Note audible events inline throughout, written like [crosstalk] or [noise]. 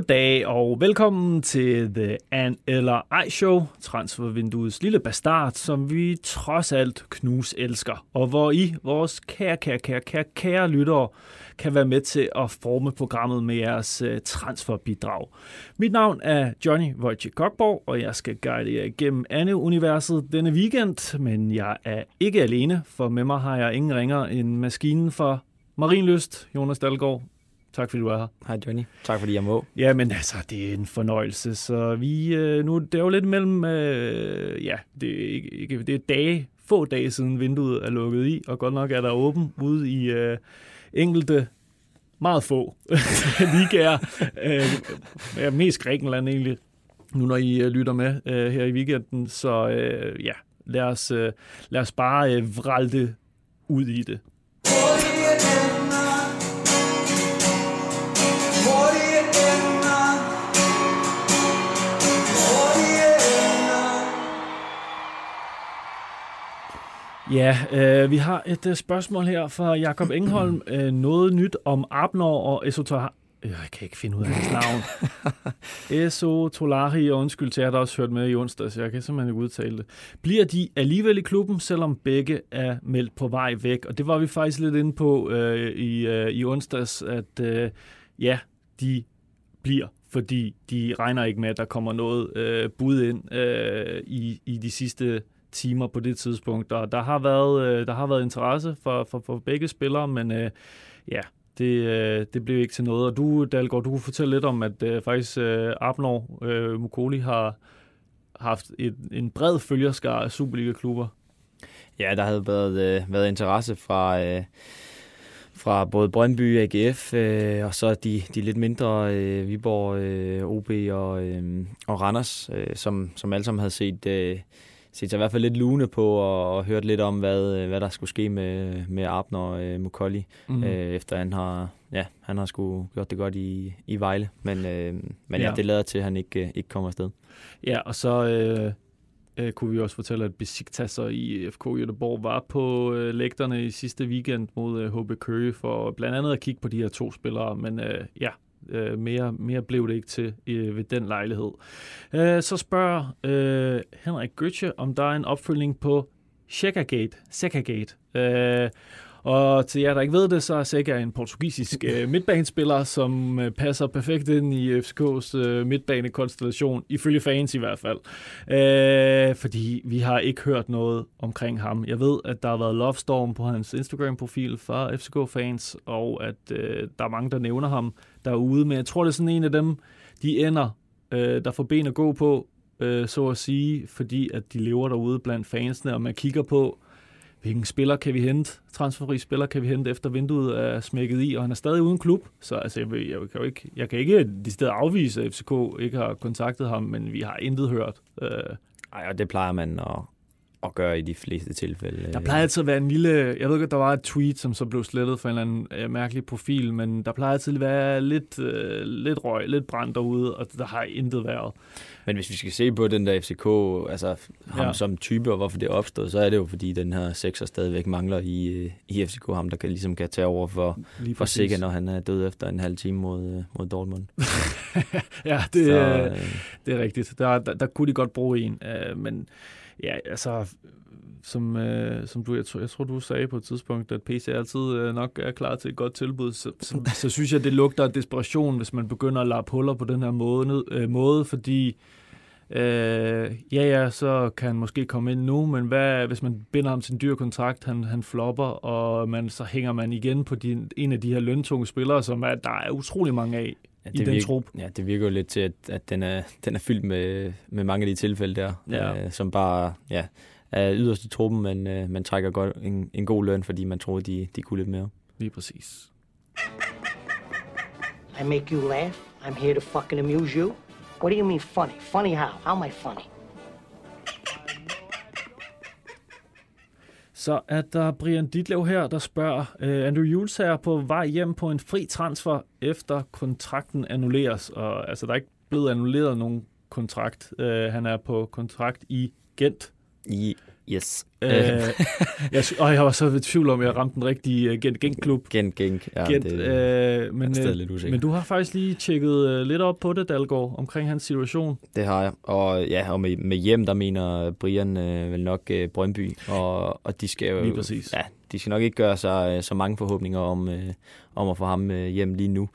Goddag og velkommen til The An eller Ej Show, transfervinduets lille bastard, som vi trods alt knus elsker, og hvor I, vores kære, kære, kære, kære, kære lyttere, kan være med til at forme programmet med jeres øh, transferbidrag. Mit navn er Johnny Wojciech Kokborg, og jeg skal guide jer igennem Anne-universet denne weekend, men jeg er ikke alene, for med mig har jeg ingen ringer end maskinen for Marienlyst, Jonas Dalgaard. Tak fordi du er her. Hej Johnny. Tak fordi jeg må. Ja, men altså, det er en fornøjelse. Så vi, øh, nu, det er jo lidt mellem, øh, ja, det er, ikke, ikke, det er dage, få dage siden vinduet er lukket i, og godt nok er der åben ude i øh, enkelte, meget få [laughs] ligaer. øh, ja, mest Grækenland egentlig, nu når I øh, lytter med øh, her i weekenden. Så øh, ja, lad os, øh, lad os bare øh, vralte ud i det. Ja, øh, vi har et øh, spørgsmål her fra Jakob Engholm. Øh, noget nyt om Abner og Esotar... Øh, Jeg kan ikke finde ud af hans navn. [laughs] Eso Tolari, undskyld til jer, der også hørt med i onsdag, så jeg kan simpelthen ikke udtale det. Bliver de alligevel i klubben, selvom begge er meldt på vej væk? Og det var vi faktisk lidt inde på øh, i, øh, i onsdags, at øh, ja, de bliver fordi de regner ikke med, at der kommer noget øh, bud ind øh, i, i de sidste timer på det tidspunkt. Og der har været, øh, der har været interesse for, for, for begge spillere, men øh, ja, det, øh, det blev ikke til noget. Og du, Dalgaard, du kunne fortælle lidt om, at øh, faktisk øh, Abnor øh, Mukoli har haft et, en bred følgerskar af Superliga-klubber. Ja, der havde været, øh, været interesse fra, øh, fra både Brøndby, AGF øh, og så de, de lidt mindre øh, Viborg, øh, OB og, øh, og Randers, øh, som, som alle sammen havde set... Øh, set sig i hvert fald lidt lune på og, og hørt lidt om, hvad, hvad der skulle ske med, med Abner og øh, Mukolli, mm. øh, efter han har, ja, han har sgu gjort det godt i, i Vejle. Men, øh, men ja. ja, det lader til, at han ikke, ikke kommer afsted. Ja, og så øh, øh, kunne vi også fortælle, at Besiktas og i FK Göteborg var på øh, lægterne i sidste weekend mod øh, HB Køge for blandt andet at kigge på de her to spillere. Men øh, ja, Øh, mere, mere blev det ikke til øh, ved den lejlighed. Øh, så spørger øh, Henrik Götze, om der er en opfølgning på Sekagate. Sekagate. Øh, og til jer, der ikke ved det, så er Sega en portugisisk øh, midtbanespiller, som øh, passer perfekt ind i FCK's øh, midtbanekonstellation, ifølge fans i hvert fald. Øh, fordi vi har ikke hørt noget omkring ham. Jeg ved, at der har været love storm på hans Instagram-profil fra FCK-fans, og at øh, der er mange, der nævner ham derude, men jeg tror, det er sådan en af dem, de ender, øh, der får ben at gå på, øh, så at sige, fordi at de lever derude blandt fansene, og man kigger på, hvilken spiller kan vi hente, transferfri spiller kan vi hente, efter vinduet er smækket i, og han er stadig uden klub. Så altså, jeg, jeg, kan jo ikke, jeg kan ikke de steder afvise, at FCK ikke har kontaktet ham, men vi har intet hørt. Øh. Ej, og det plejer man at, at gøre i de fleste tilfælde. Der plejer altid at være en lille... Jeg ved ikke, at der var et tweet, som så blev slettet fra en eller anden øh, mærkelig profil, men der plejer altid at være lidt, øh, lidt røg, lidt brand derude, og der har intet været. Men hvis vi skal se på den der FCK, altså ham ja. som type, og hvorfor det er opstået, så er det jo, fordi den her sekser stadigvæk mangler i, øh, i FCK, ham der kan, ligesom kan tage over for, for Sikker, når han er død efter en halv time mod, øh, mod Dortmund. [laughs] ja, det, så, øh, det er rigtigt. Der, der, der kunne de godt bruge en, øh, men ja, altså som, øh, som du, jeg, tror, jeg tror, du sagde på et tidspunkt, at PC altid øh, nok er klar til et godt tilbud, så, så, så synes jeg, det lugter af desperation, hvis man begynder at lappe huller på den her måde, øh, måde fordi øh, ja, ja, så kan han måske komme ind nu, men hvad, hvis man binder ham til en dyr kontrakt, han, han flopper, og man, så hænger man igen på de, en af de her løntunge spillere, som er, der er utrolig mange af. Ja, i den virker, trup. Ja, det virker jo lidt til, at, at den, er, den er fyldt med, med mange af de tilfælde der, Ja. øh, som bare ja, er yderst i truppen, men øh, man trækker godt en, en god løn, fordi man troede, de, de kunne lidt mere. Lige præcis. I make you laugh. I'm here to fucking amuse you. What do you mean funny? Funny how? How am I funny? Så er der Brian Ditlev her, der spørger, øh, Andrew Jules er på vej hjem på en fri transfer, efter kontrakten annulleres. Og altså, der er ikke blevet annulleret nogen kontrakt. Øh, han er på kontrakt i Gent. I, yes. Uh, [laughs] jeg, og jeg var så i tvivl om, at jeg ramte den rigtige Gent Gent-klub. Gent, Genk. Ja, Gent, det, uh, men, er uh, lidt usikker. men du har faktisk lige tjekket uh, lidt op på det, Dalgaard, omkring hans situation. Det har jeg. Og, ja, og med, med hjem, der mener Brian øh, vel nok øh, Brøndby. Og, og de skal jo... Lige præcis. Ja, de skal nok ikke gøre sig øh, så mange forhåbninger om, øh, om at få ham øh, hjem lige nu.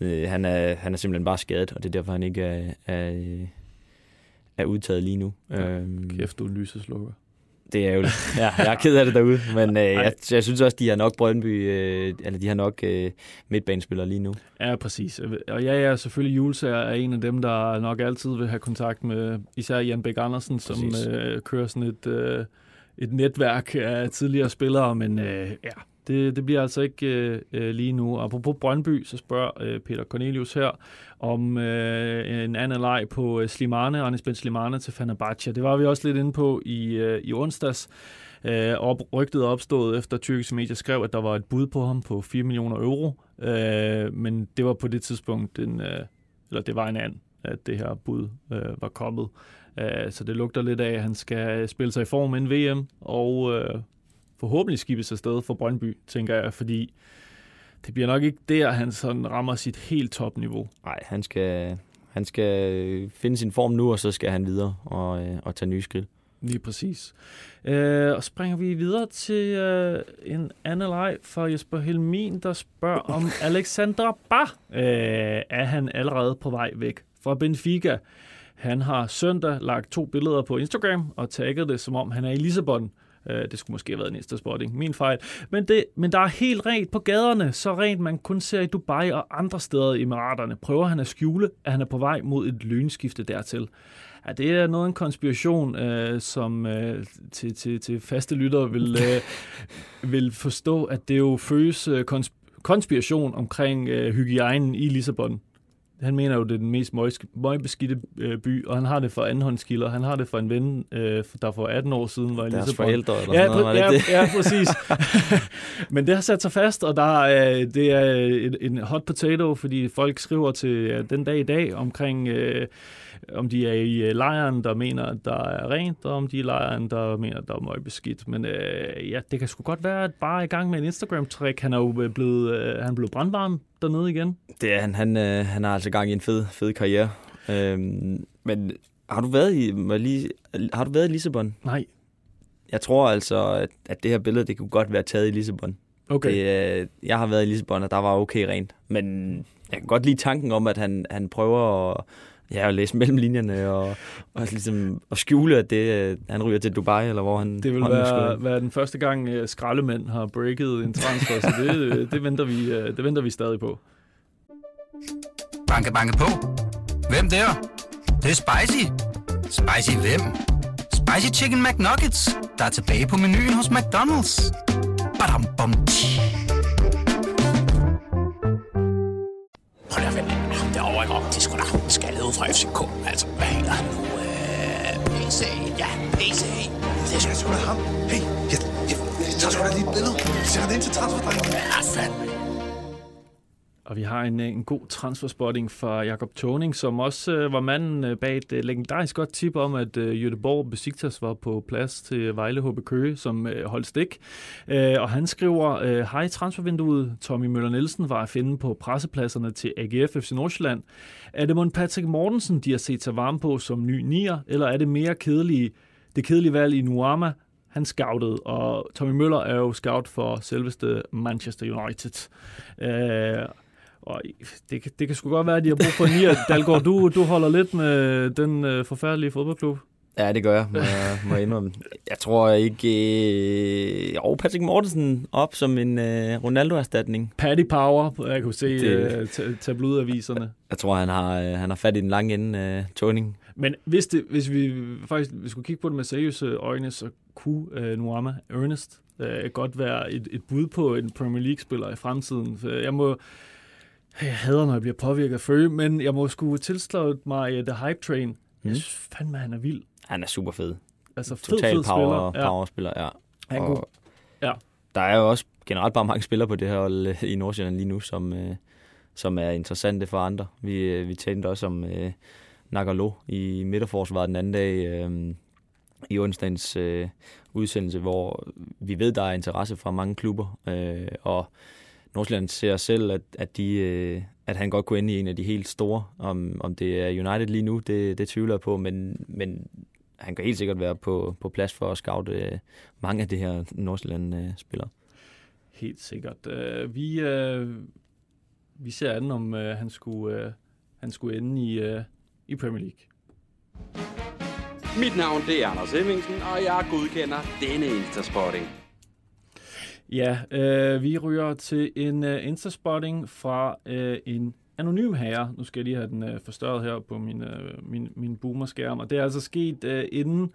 Øh, han, er, han er simpelthen bare skadet, og det er derfor, han ikke er, er, øh, er udtaget lige nu. Ja, øhm, Kæft, du er lyseslukker. Det er ærgerligt. [laughs] Ja, jeg er ked af det derude, men øh, jeg, jeg synes også, de har nok Brøndby, øh, eller de har nok øh, midtbanespillere lige nu. Ja, præcis. Og ja, ja, selvfølgelig Jules er er en af dem, der nok altid vil have kontakt med især Jan Bæk Andersen, som Præcis. øh, kører sådan et, øh, et netværk af tidligere spillere, men øh, ja, det, det bliver altså ikke øh, øh, lige nu. Apropos Brøndby, så spørger øh, Peter Cornelius her om øh, en anden leg på øh, Slimane, Anis Ben Slimane til Fenerbahce. Det var vi også lidt inde på i, øh, i onsdags. Øh, op, rygtet opstod efter tyrkiske medier skrev, at der var et bud på ham på 4 millioner euro. Øh, men det var på det tidspunkt en, øh, eller det var en anden, at det her bud øh, var kommet. Øh, så det lugter lidt af, at han skal øh, spille sig i form inden VM, og øh, forhåbentlig skibes afsted for Brøndby, tænker jeg, fordi det bliver nok ikke der, han sådan rammer sit helt topniveau. Nej, han skal, han skal finde sin form nu, og så skal han videre og, øh, og tage nye skridt. Lige præcis. Øh, og springer vi videre til øh, en anden leg fra Jesper Helmin, der spørger om [laughs] Alexander Bach. Øh, er han allerede på vej væk fra Benfica? Han har søndag lagt to billeder på Instagram og tagget det, som om han er i Lissabon. Øh, det skulle måske have været en Insta-spotting. Min fejl. Men, det, men der er helt rent på gaderne, så rent man kun ser i Dubai og andre steder i Emiraterne. Prøver han at skjule, at han er på vej mod et lynskifte dertil. Ja, det er noget af en konspiration, øh, som øh, til, til, til faste lyttere vil, øh, [laughs] vil forstå, at det jo føles øh, kons- konspiration omkring øh, hygiejnen i Lissabon. Han mener jo, det er den mest møg- møgbeskidte øh, by, og han har det for andenhåndskilder. Han har det for en ven, øh, der for 18 år siden var i Deres forældre eller Ja, sådan noget, ja, det? ja, præcis. [laughs] [laughs] Men det har sat sig fast, og der er, det er en, en hot potato, fordi folk skriver til den dag i dag omkring, øh, om de er i øh, lejren, der mener, at der er rent, og om de er i lejren, der mener, der er møgbeskidt. Men øh, ja, det kan sgu godt være, at bare i gang med en Instagram-trick. Han er jo øh, blevet, øh, han er blevet brandvarm dernede igen. Det er han. Han, øh, han har altså gang i en fed, fed karriere. Øhm, men har du været i, lige, har du været i Lissabon? Nej. Jeg tror altså, at, at det her billede, det kunne godt være taget i Lissabon. Okay. Det, øh, jeg har været i Lissabon, og der var okay rent. Men jeg kan godt lide tanken om, at han, han prøver at, ja, at læse mellem linjerne og, og ligesom at skjule, at det, øh, han ryger til Dubai, eller hvor han... Det vil være, være den første gang, øh, skraldemænd har breaket en transfer, så det, øh, det, venter vi, det venter vi stadig på. Banke, banke på. Hvem der? Det, det er spicy. Spicy hvem? Spicy Chicken McNuggets, der er tilbage på menuen hos McDonald's. Badum, bom, tji. Fra FCK. Altså, hvad hedder han nu? Øh, PC, ja, PC. Det skal sgu da ham. Hey, jeg, jeg, jeg tager sgu da lige et billede. Sæt det ind til transferdrengen. Ja, fandme. Og vi har en, øh, en god transferspotting fra Jakob Toning, som også øh, var manden øh, bag et øh, legendarisk godt tip om, at øh, Jødeborg Besiktas var på plads til Vejle HB Køge, som øh, holdt stik. Øh, og han skriver, øh, hej transfervinduet, Tommy Møller Nielsen var at finde på pressepladserne til AGF FC Nordsjælland. Er det mon Patrick Mortensen, de har set sig varme på som ny nier, eller er det mere kedelige, det kedelige valg i Nuama, han scoutede, og Tommy Møller er jo scout for selveste Manchester United. Øh, og det, kan- det kan sgu godt være, at de har brug for en nier. [laughs] Dalgaard, du, du holder lidt med den øh, forfærdelige fodboldklub. Ja, det gør jeg, må, jeg- må jeg indrømme. Jeg tror ikke... Øh, jo, Patrick Mortensen op som en øh, Ronaldo-erstatning. Paddy Power, jeg kunne se øh, ta- tabloidaviserne. Jeg tror, han har, øh, han har fat i den lange ende af Toning. Men hvis, det, hvis vi faktisk vi skulle kigge på det med seriøse øjne, så kunne øh, Nuama Ernest øh, godt være et, et bud på en Premier League-spiller i fremtiden. Jeg må... Jeg hader, når jeg bliver påvirket af Føge, men jeg må skulle tilslå mig uh, The Hype Train. Mm. Jeg synes fandme, han er vild. Han er super fed. Altså fed, Total fed power, spiller. Power spiller, ja. Han, Og- kunne, Ja. Der er jo også generelt bare mange spillere på det her hold øh, i Nordsjælland lige nu, som, øh, som er interessante for andre. Vi, øh, vi talte også om øh, Nagalo i midterforsvaret den anden dag øh, i onsdagens øh, udsendelse, hvor vi ved, der er interesse fra mange klubber, øh, og Nordsjælland ser selv, at, at, de, øh, at han godt kunne ende i en af de helt store. Om, om det er United lige nu, det, det tvivler jeg på, men, men han kan helt sikkert være på, på plads for at scoute øh, mange af de her Nordsjælland-spillere. Helt sikkert. Uh, vi, uh, vi ser an, om uh, han, skulle, uh, han skulle ende i, uh, i Premier League. Mit navn det er Anders Hemmingsen, og jeg godkender denne Instaspotting. Ja, øh, vi ryger til en øh, insta spotting fra øh, en anonym herre. Nu skal jeg lige have den øh, forstørret her på min, øh, min, min boomerskærm. Og det er altså sket øh, inden...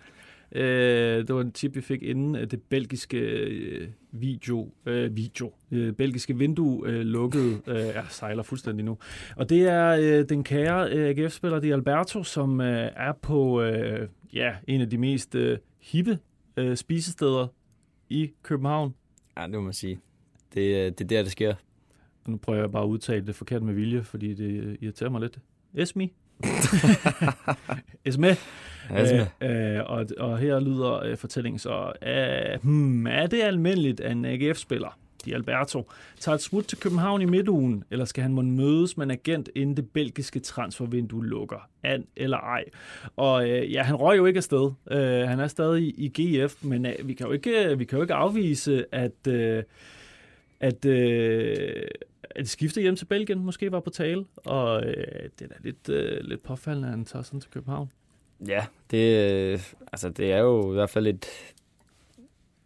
øh, det var en tip, vi fik inden øh, det belgiske øh, video, øh, video øh, belgiske vindue øh, lukkede. Øh, jeg sejler fuldstændig nu. Og det er øh, den kære øh, AGF-spiller, Di Alberto, som øh, er på øh, ja, en af de mest øh, hippe øh, spisesteder i København. Ja, det må man sige. Det, øh, det er der, det sker. Nu prøver jeg bare at udtale det forkert med vilje, fordi det irriterer mig lidt. Esmi. [laughs] Esme. Esme. Øh, øh, og, og her lyder øh, fortællingen så, øh, hmm, er det almindeligt, at en AGF-spiller, Di Alberto, tager et smut til København i midtugen, eller skal han måtte mødes med en agent, inden det belgiske transfervindue lukker? An eller ej? Og øh, ja, han røg jo ikke afsted. Øh, han er stadig i, i GF, men øh, vi, kan jo ikke, vi kan jo ikke afvise, at... Øh, at, øh, at skifte hjem til Belgien måske var på tale, og øh, det er da lidt, øh, lidt påfaldende, at han tager sådan til København. Ja, det, øh, altså, det er jo i hvert fald et,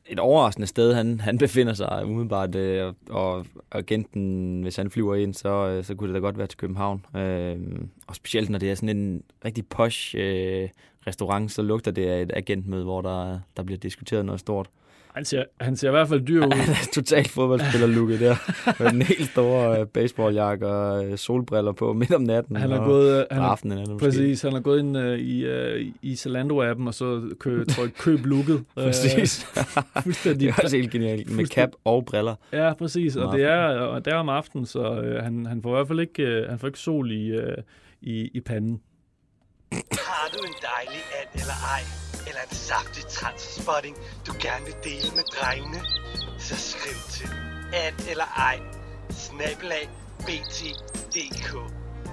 et overraskende sted, han, han befinder sig umiddelbart, øh, og agenten, hvis han flyver ind, så, øh, så kunne det da godt være til København. Øh, og specielt når det er sådan en rigtig posh øh, restaurant, så lugter det af et agentmøde, hvor der, der bliver diskuteret noget stort. Han ser, han ser i hvert fald dyr ud. Han er totalt fodboldspiller-looket der. Med den helt store uh, baseballjakke og uh, solbriller på midt om natten. Han har gået, uh, han aftenen, er det måske. præcis, han har gået ind uh, i, uh, i Zalando-appen, og så kø, tror jeg, køb looket. [laughs] præcis. fuldstændig. det er også helt genialt. Med cap og briller. Ja, præcis. Og det er, og det er om aftenen, så uh, han, han får i hvert fald ikke, uh, han får ikke sol i, uh, i, i panden. Har du en dejlig and eller ej, eller en saftig transspotting, du gerne vil dele med drengene? Så skriv til at eller ej, snabelag bt.dk.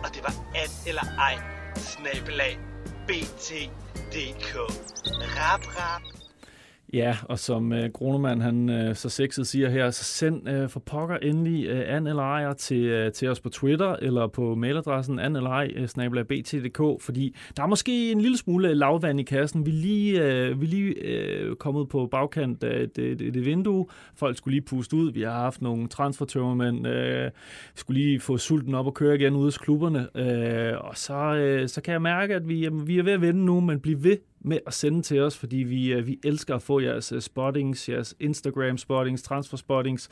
Og det var at eller ej, snabelag bt.dk. Rap, rap. Ja, og som øh, Grunemann han øh, så sexet siger her, så send øh, for pokker endelig øh, an eller ejer til, øh, til os på Twitter eller på mailadressen an eller ej, øh, bt.dk, fordi der er måske en lille smule lavvand i kassen. Vi er lige, øh, vi lige øh, kommet på bagkant af det, det, det vindue. Folk skulle lige puste ud. Vi har haft nogle transfertømmermænd. Øh, skulle lige få sulten op og køre igen ude hos klubberne. Øh, og så, øh, så kan jeg mærke, at vi, jamen, vi er ved at vende nu, men bliv ved med at sende til os, fordi vi, øh, vi elsker at få jeres øh, spottings, jeres Instagram spottings, transfer spottings,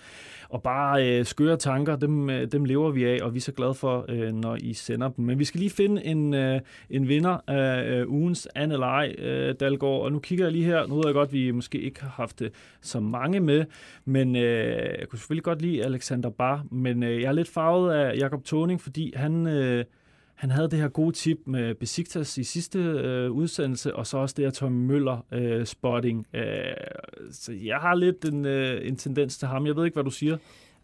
og bare øh, skøre tanker, dem, øh, dem lever vi af, og vi er så glade for, øh, når I sender dem. Men vi skal lige finde en, øh, en vinder af øh, ugens Anne eller øh, Dalgaard, og nu kigger jeg lige her, nu ved jeg godt, at vi måske ikke har haft øh, så mange med, men øh, jeg kunne selvfølgelig godt lide Alexander Bar, men øh, jeg er lidt farvet af Jakob Toning, fordi han... Øh, han havde det her gode tip med Besiktas i sidste øh, udsendelse, og så også det her Tom Møller øh, spotting. Øh, så jeg har lidt en, øh, en tendens til ham. Jeg ved ikke, hvad du siger.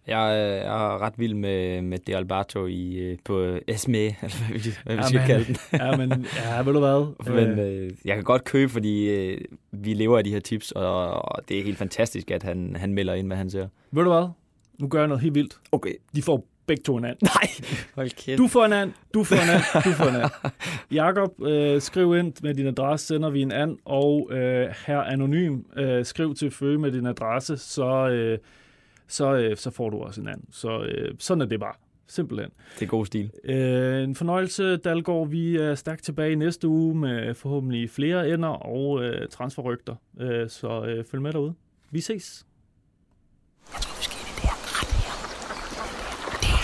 Jeg, jeg er ret vild med, med De Alberto i, øh, på Esme, [laughs] eller hvad vi, hvad vi ja, skal kalde den. [laughs] ja, men ja, ved du hvad? men øh, jeg kan godt købe, fordi øh, vi lever af de her tips, og, og det er helt fantastisk, at han, han melder ind, hvad han ser. Ved du hvad? Nu gør jeg noget helt vildt. Okay. De får begge to en and. [laughs] Nej, hold kæft. Du får en and, du får en and, du får en and. [laughs] Jakob, øh, skriv ind med din adresse, sender vi en and, og øh, her anonym, øh, skriv til Føge med din adresse, så, øh, så, øh, så får du også en and. Så øh, sådan er det bare. Simpelthen. Det er god stil. Øh, en fornøjelse, Dalgaard. Vi er stærkt tilbage i næste uge med forhåbentlig flere ender og øh, transferrygter. Øh, så øh, følg med derude. Vi ses. Jeg tror, vi skal ind i det her ret her.